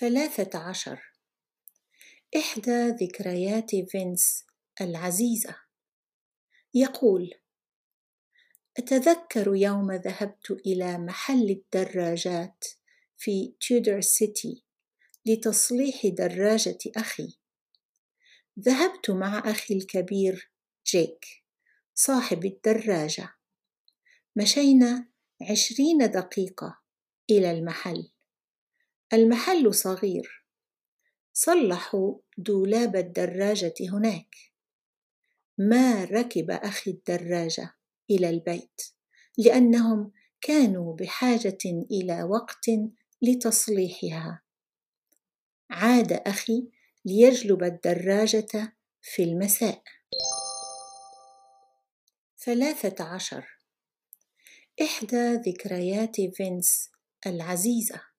ثلاثة عشر. إحدى ذكريات فينس العزيزة. يقول أتذكر يوم ذهبت إلى محل الدراجات في تيودر سيتي لتصليح دراجة أخي. ذهبت مع أخي الكبير جيك صاحب الدراجة. مشينا عشرين دقيقة إلى المحل. المحل صغير. صلحوا دولاب الدراجة هناك. ما ركب أخي الدراجة إلى البيت لأنهم كانوا بحاجة إلى وقت لتصليحها. عاد أخي ليجلب الدراجة في المساء. ثلاثة عشر. إحدى ذكريات فينس العزيزة.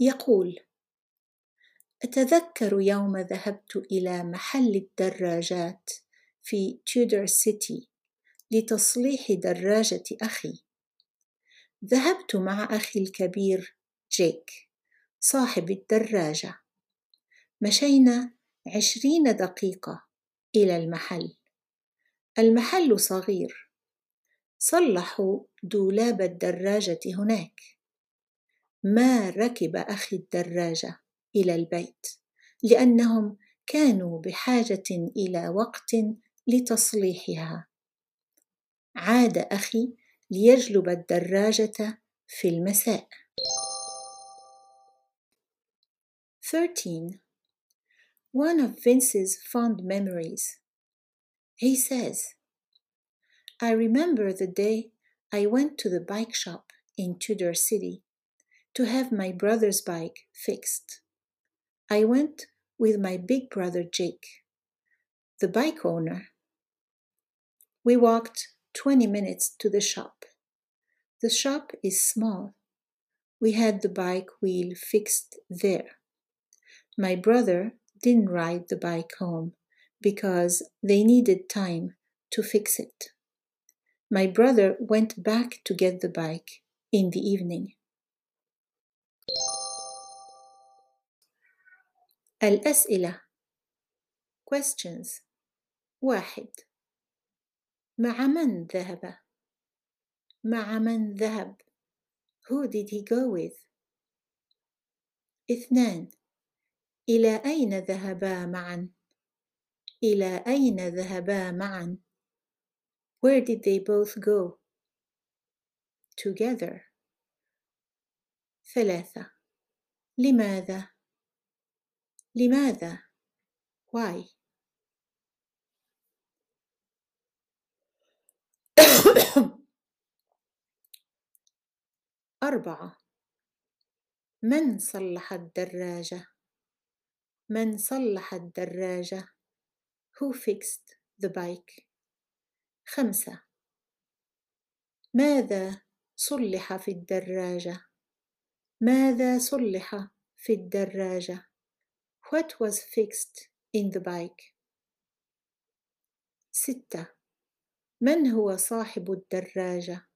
يقول أتذكر يوم ذهبت إلى محل الدراجات في تيودر سيتي لتصليح دراجة أخي. ذهبت مع أخي الكبير جيك صاحب الدراجة. مشينا عشرين دقيقة إلى المحل. المحل صغير. صلحوا دولاب الدراجة هناك. ما ركب أخي الدراجة إلى البيت لأنهم كانوا بحاجة إلى وقت لتصليحها عاد أخي ليجلب الدراجة في المساء 13. One of Vince's fond memories. He says, I remember the day I went to the bike shop in Tudor City to have my brother's bike fixed. I went with my big brother Jake, the bike owner. We walked 20 minutes to the shop. The shop is small. We had the bike wheel fixed there. My brother didn't ride the bike home because they needed time to fix it. My brother went back to get the bike in the evening. الأسئلة questions واحد مع من ذهب؟ مع من ذهب؟ Who did he go with? اثنان إلى أين ذهبا معا؟ إلى أين ذهبا معا؟ Where did they both go? Together. ثلاثة لماذا؟ لماذا؟ Why? أربعة من صلح الدراجة؟ من صلح الدراجة؟ Who fixed the bike? خمسة ماذا صلح في الدراجة؟ ماذا صلح في الدراجة؟ What was fixed in the bike? ستة من هو صاحب الدراجة؟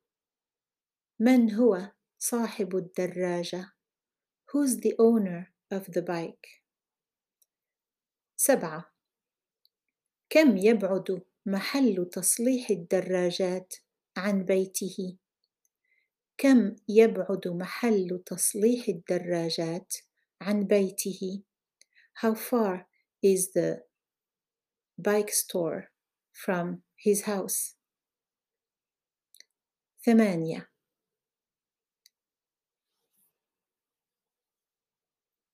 من هو صاحب الدراجة؟ Who's the owner of the bike? سبعة كم يبعد محل تصليح الدراجات عن بيته؟ كم يبعد محل تصليح الدراجات عن بيته؟ How far is the bike store from his house? ثمانية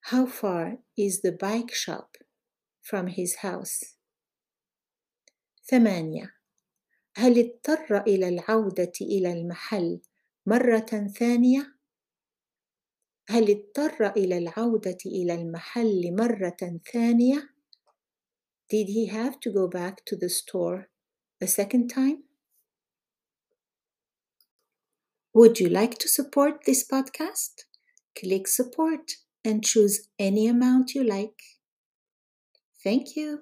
How far is the bike shop from his house? ثمانية هل اضطر إلى العودة إلى المحل مرة ثانية؟ هل اضطر إلى العودة إلى المحل مرة ثانية؟ Did he have to go back to the store a second time? Would you like to support this podcast? Click support and choose any amount you like. Thank you.